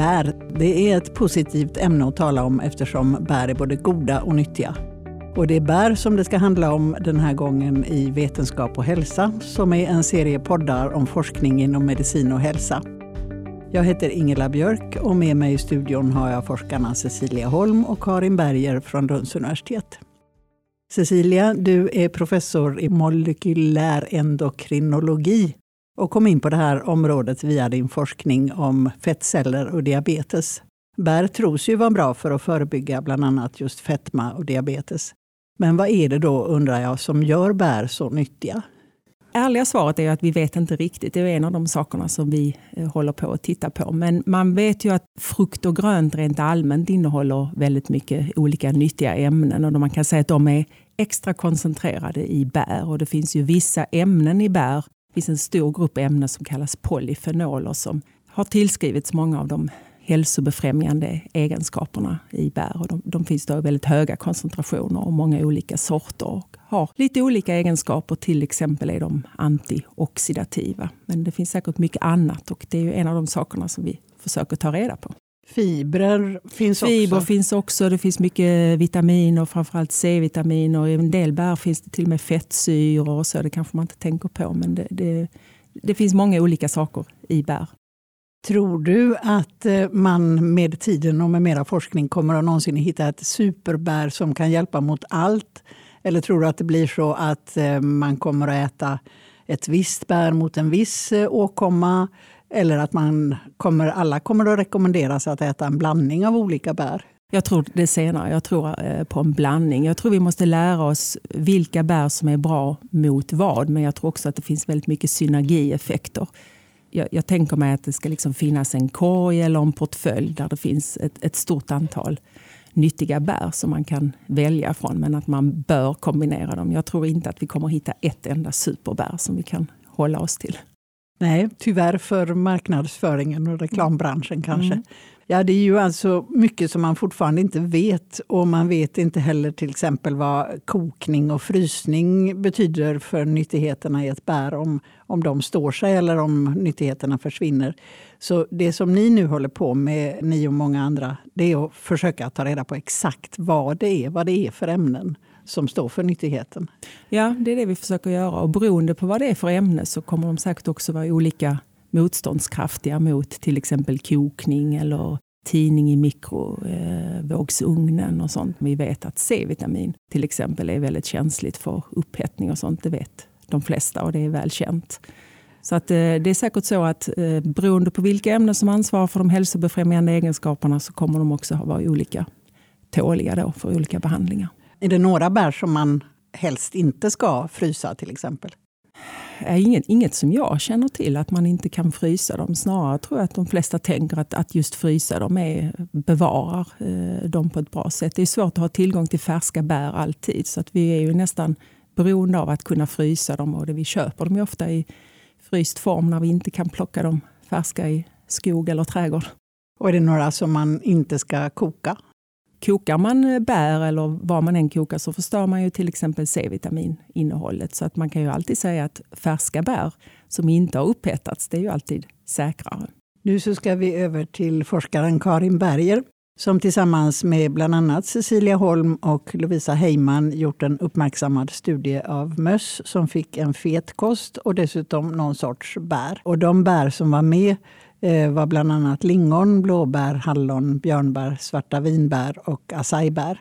Bär, det är ett positivt ämne att tala om eftersom bär är både goda och nyttiga. Och det är bär som det ska handla om den här gången i Vetenskap och hälsa som är en serie poddar om forskning inom medicin och hälsa. Jag heter Ingela Björk och med mig i studion har jag forskarna Cecilia Holm och Karin Berger från Lunds universitet. Cecilia, du är professor i molekylär endokrinologi och kom in på det här området via din forskning om fettceller och diabetes. Bär tros ju vara bra för att förebygga bland annat just fetma och diabetes. Men vad är det då, undrar jag, som gör bär så nyttiga? Ärliga svaret är att vi vet inte riktigt. Det är en av de sakerna som vi eh, håller på att titta på. Men man vet ju att frukt och grönt rent allmänt innehåller väldigt mycket olika nyttiga ämnen. Och man kan säga att de är extra koncentrerade i bär. Och det finns ju vissa ämnen i bär det finns en stor grupp ämnen som kallas polyfenoler som har tillskrivits många av de hälsobefrämjande egenskaperna i bär. Och de, de finns då i väldigt höga koncentrationer och många olika sorter och har lite olika egenskaper. Till exempel är de antioxidativa. Men det finns säkert mycket annat och det är en av de sakerna som vi försöker ta reda på. Fibrer finns Fiber också. finns också. Det finns mycket vitaminer, framförallt C-vitaminer. I en del bär finns det till och med fettsyror och så. Det kanske man inte tänker på, men det, det, det finns många olika saker i bär. Tror du att eh, man med tiden och med mera forskning kommer att någonsin hitta ett superbär som kan hjälpa mot allt? Eller tror du att det blir så att eh, man kommer att äta ett visst bär mot en viss eh, åkomma? Eller att man kommer, alla kommer att rekommenderas att äta en blandning av olika bär? Jag tror det senare. Jag tror eh, på en blandning. Jag tror vi måste lära oss vilka bär som är bra mot vad. Men jag tror också att det finns väldigt mycket synergieffekter. Jag, jag tänker mig att det ska liksom finnas en korg eller en portfölj där det finns ett, ett stort antal nyttiga bär som man kan välja från. Men att man bör kombinera dem. Jag tror inte att vi kommer hitta ett enda superbär som vi kan hålla oss till. Nej, tyvärr för marknadsföringen och reklambranschen kanske. Mm. Ja, det är ju alltså mycket som man fortfarande inte vet och man vet inte heller till exempel vad kokning och frysning betyder för nyttigheterna i ett bär, om, om de står sig eller om nyttigheterna försvinner. Så det som ni nu håller på med, ni och många andra, det är att försöka ta reda på exakt vad det är, vad det är för ämnen som står för nyttigheten. Ja, det är det vi försöker göra. Och beroende på vad det är för ämne så kommer de säkert också vara olika motståndskraftiga mot till exempel kokning eller tidning i mikrovågsugnen och sånt. Vi vet att C-vitamin till exempel är väldigt känsligt för upphettning och sånt. Det vet de flesta och det är väl känt. Så att, eh, det är säkert så att eh, beroende på vilka ämnen som ansvarar för de hälsobefrämjande egenskaperna så kommer de också vara olika tåliga då för olika behandlingar. Är det några bär som man helst inte ska frysa till exempel? Inget, inget som jag känner till att man inte kan frysa dem. Snarare tror jag att de flesta tänker att, att just frysa dem är, bevarar eh, dem på ett bra sätt. Det är svårt att ha tillgång till färska bär alltid. Så att vi är ju nästan beroende av att kunna frysa dem. Och det vi köper dem är ofta i fryst form när vi inte kan plocka dem färska i skog eller trädgård. Och är det några som man inte ska koka? Kokar man eh, bär eller vad man än kokar så förstör man ju till exempel C-vitamininnehållet. Så att man kan ju alltid säga att färska bär som inte har upphettats, det är ju alltid säkrare. Nu så ska vi över till forskaren Karin Berger som tillsammans med bland annat Cecilia Holm och Lovisa Heyman gjort en uppmärksammad studie av möss som fick en fet kost och dessutom någon sorts bär. Och de bär som var med Eh, var bland annat lingon, blåbär, hallon, björnbär, svarta vinbär och acajbär.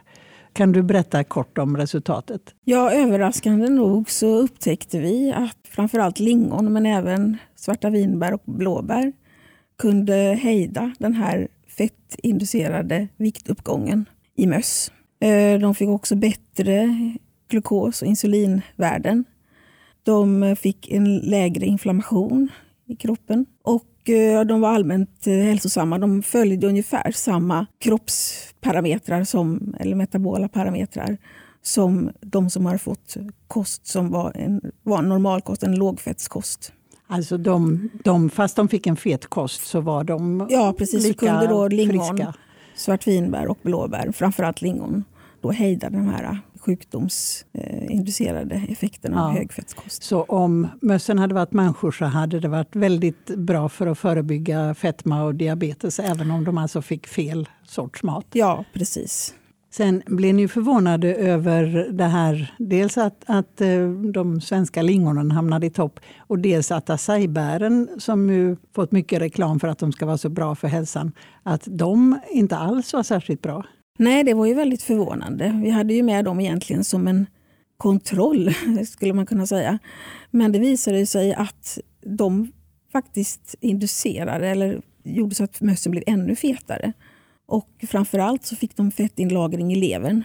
Kan du berätta kort om resultatet? Ja, överraskande nog så upptäckte vi att framförallt lingon men även svarta vinbär och blåbär kunde hejda den här fettinducerade viktuppgången i möss. Eh, de fick också bättre glukos och insulinvärden. De fick en lägre inflammation i kroppen och de var allmänt eh, hälsosamma. De följde ungefär samma kroppsparametrar, som, eller metabola parametrar som de som har fått kost som var en, var en normalkost, en lågfettskost. Alltså de, de, fast de fick en fet kost så var de Ja, precis. lika Så kunde då lingon, friska. svartvinbär och blåbär, framförallt lingon, då hejda de här sjukdomsinducerade effekterna ja. av högfettskost. Så om mössen hade varit människor så hade det varit väldigt bra för att förebygga fetma och diabetes även om de alltså fick fel sorts mat? Ja, precis. Sen blev ni förvånade över det här, dels att, att eh, de svenska lingonen hamnade i topp och dels att acajbären, som ju fått mycket reklam för att de ska vara så bra för hälsan, att de inte alls var särskilt bra. Nej, det var ju väldigt förvånande. Vi hade ju med dem egentligen som en kontroll, skulle man kunna säga. Men det visade sig att de faktiskt inducerade eller gjorde så att mössen blev ännu fetare. Och framförallt så fick de fettinlagring i levern.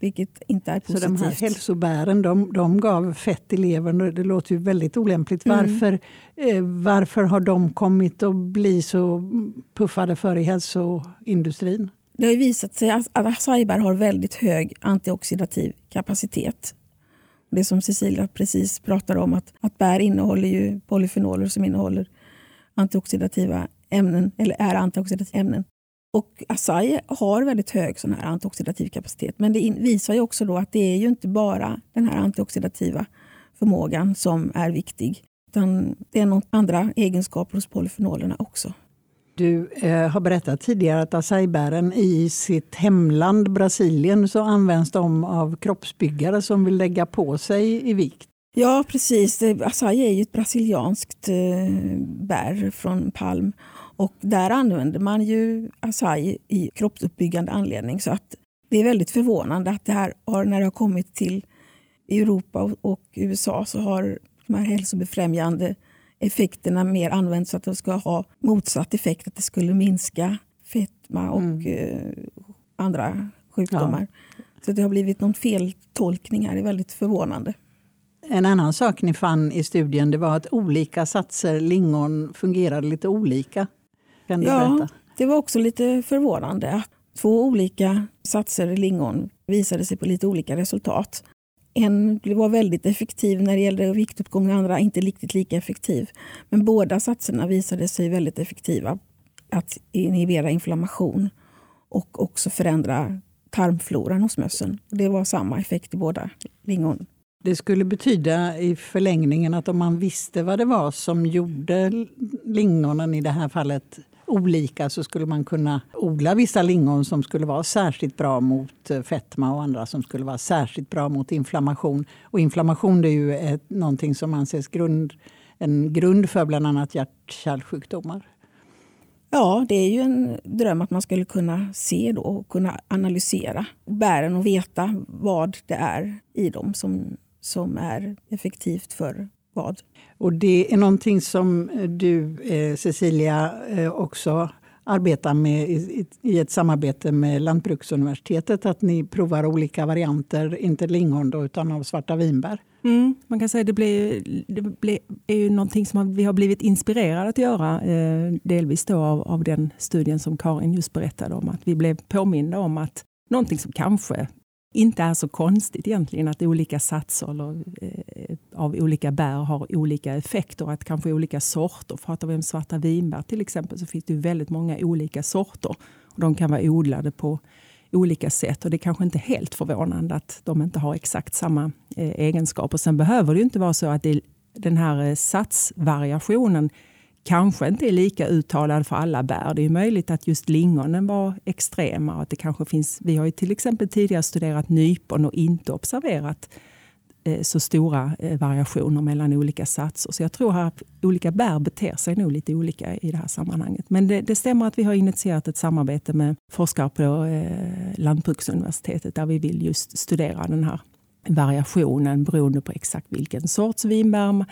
Vilket inte är positivt. Så de här hälsobären de, de gav fett i levern. Det låter ju väldigt olämpligt. Mm. Varför, eh, varför har de kommit att bli så puffade för i hälsoindustrin? Det har visat sig att acaibär har väldigt hög antioxidativ kapacitet. Det som Cecilia precis pratade om, att, att bär innehåller ju polyfenoler som innehåller antioxidativa ämnen, eller är antioxidativa ämnen. Och acai har väldigt hög sån här antioxidativ kapacitet. Men det visar ju också då att det är ju inte bara den här antioxidativa förmågan som är viktig. Utan det är några andra egenskaper hos polyfenolerna också. Du eh, har berättat tidigare att acaibären i sitt hemland Brasilien så används de av kroppsbyggare som vill lägga på sig i vikt. Ja, precis. Acai är ju ett brasilianskt eh, bär från palm. Och där använder man ju acai i kroppsuppbyggande anledning. Så att det är väldigt förvånande att det här har, när det har kommit till Europa och USA så har de här hälsobefrämjande effekterna mer använts så att de ska ha motsatt effekt, att det skulle minska fetma och mm. eh, andra sjukdomar. Ja. Så det har blivit någon feltolkning här, det är väldigt förvånande. En annan sak ni fann i studien det var att olika satser lingon fungerade lite olika. Kan du ja, berätta? det var också lite förvånande två olika satser lingon visade sig på lite olika resultat. En var väldigt effektiv när det gällde viktuppgång, den andra inte riktigt lika effektiv. Men båda satserna visade sig väldigt effektiva att inhibera inflammation och också förändra tarmfloran hos mössen. Det var samma effekt i båda lingon. Det skulle betyda i förlängningen att om man visste vad det var som gjorde lingonen i det här fallet olika så skulle man kunna odla vissa lingon som skulle vara särskilt bra mot eh, fetma och andra som skulle vara särskilt bra mot inflammation. Och inflammation är ju ett, någonting som anses grund, en grund för bland annat hjärt-kärlsjukdomar. Ja, det är ju en dröm att man skulle kunna se då och kunna analysera bären och veta vad det är i dem som, som är effektivt för vad. Och det är någonting som du, eh, Cecilia, eh, också arbetar med i ett samarbete med Lantbruksuniversitetet. Att ni provar olika varianter, inte lingon då, utan av svarta vinbär. Mm, man kan säga att det, blir, det blir, är ju någonting som vi har blivit inspirerade att göra. Eh, delvis då av, av den studien som Karin just berättade om. Att vi blev påminda om att någonting som kanske inte är så konstigt egentligen att olika satser eller, eh, av olika bär har olika effekter. Att kanske olika sorter, pratar vi om svarta vinbär till exempel så finns det väldigt många olika sorter. Och de kan vara odlade på olika sätt och det är kanske inte helt förvånande att de inte har exakt samma eh, egenskaper. Sen behöver det inte vara så att det, den här eh, satsvariationen kanske inte är lika uttalad för alla bär. Det är möjligt att just lingonen var extrema. Att det kanske finns, vi har ju till exempel tidigare studerat nypon och inte observerat Eh, så stora eh, variationer mellan olika satser. Så jag tror att olika bär beter sig nog lite olika i det här sammanhanget. Men det, det stämmer att vi har initierat ett samarbete med forskare på eh, Lantbruksuniversitetet där vi vill just studera den här variationen beroende på exakt vilken sorts vinbär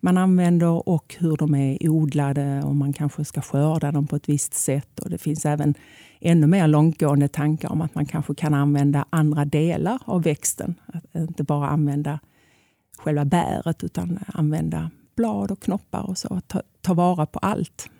man använder och hur de är odlade och man kanske ska skörda dem på ett visst sätt. Och det finns även ännu mer långtgående tankar om att man kanske kan använda andra delar av växten. Att inte bara använda själva bäret utan använda blad och knoppar och så. Ta, ta vara på allt.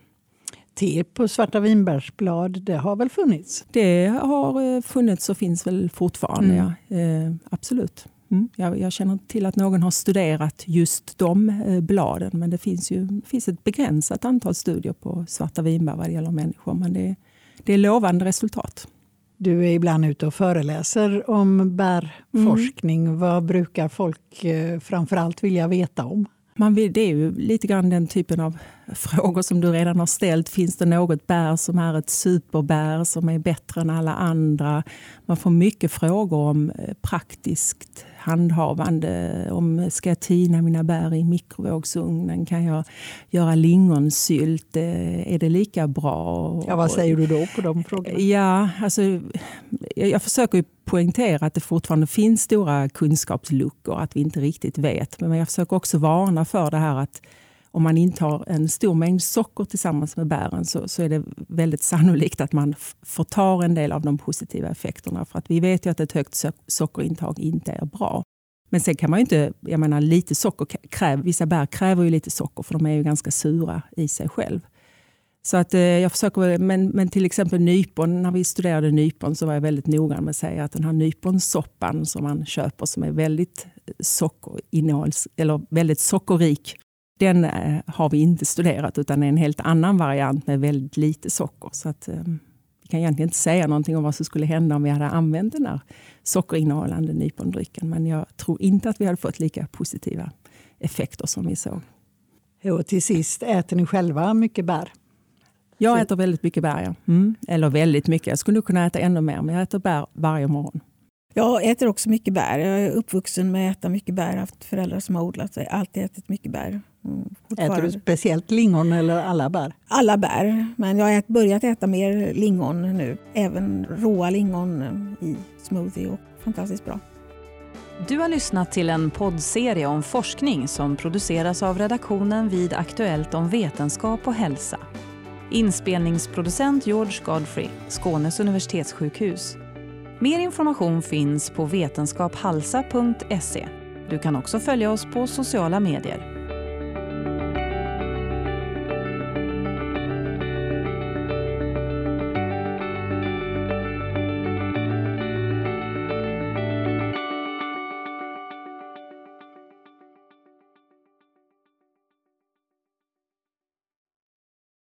Te på svarta vinbärsblad, det har väl funnits? Det har eh, funnits och finns väl fortfarande, mm. ja. Eh, absolut. Mm. Jag, jag, känner till att någon har studerat just de eh, bladen men det finns, ju, finns ett begränsat antal studier på svarta vinbär vad det gäller människor. Men det, det är lovande resultat. Du är ibland ute och föreläser om bärforskning. Mm. Vad brukar folk eh, framförallt vilja veta om? Man vill, det är ju lite grann den typen av frågor som du redan har ställt. Finns det något bär som är ett superbär som är bättre än alla andra? Man får mycket frågor om eh, praktiskt handhavande. Om ska jag tina mina bär i mikrovågsugnen? Kan jag göra lingonsylt? Eh, är det lika bra? Ja, vad säger du då på de frågorna? Ja, alltså, jag försöker poängtera att det fortfarande finns stora kunskapsluckor, att vi inte riktigt vet. Men jag försöker också varna för det här att om man intar en stor mängd socker tillsammans med bären så, så är det väldigt sannolikt att man förtar en del av de positiva effekterna. För att vi vet ju att ett högt sockerintag inte är bra. Men sen kan man ju inte, jag menar lite socker kräver, vissa bär kräver ju lite socker för de är ju ganska sura i sig själv. Så att eh, jag försöker, men, men till exempel nypon, när vi studerade nypon så var jag väldigt noga med att säga att den här nyponsoppan som man köper som är väldigt eh, sockerinnehålls, eller väldigt sockerrik, den eh, har vi inte studerat utan är en helt annan variant med väldigt lite socker. Så att, eh, vi kan egentligen inte säga någonting om vad som skulle hända om vi hade använt den här sockerinnehållande nypondrycken. Men jag tror inte att vi hade fått lika positiva effekter som vi såg. Och till sist, äter ni själva mycket bär? Jag äter väldigt mycket bär. Ja. Mm. Eller väldigt mycket. Jag skulle kunna äta ännu mer, men jag äter bär varje morgon. Jag äter också mycket bär. Jag är uppvuxen med att äta mycket bär. Jag har haft föräldrar som har odlat. Jag har alltid ätit mycket bär. Äter du speciellt lingon eller alla bär? Alla bär, men jag har börjat äta mer lingon nu. Även råa lingon i smoothie och fantastiskt bra. Du har lyssnat till en poddserie om forskning som produceras av redaktionen vid Aktuellt om vetenskap och hälsa. Inspelningsproducent George Godfrey, Skånes universitetssjukhus. Mer information finns på vetenskaphalsa.se. Du kan också följa oss på sociala medier.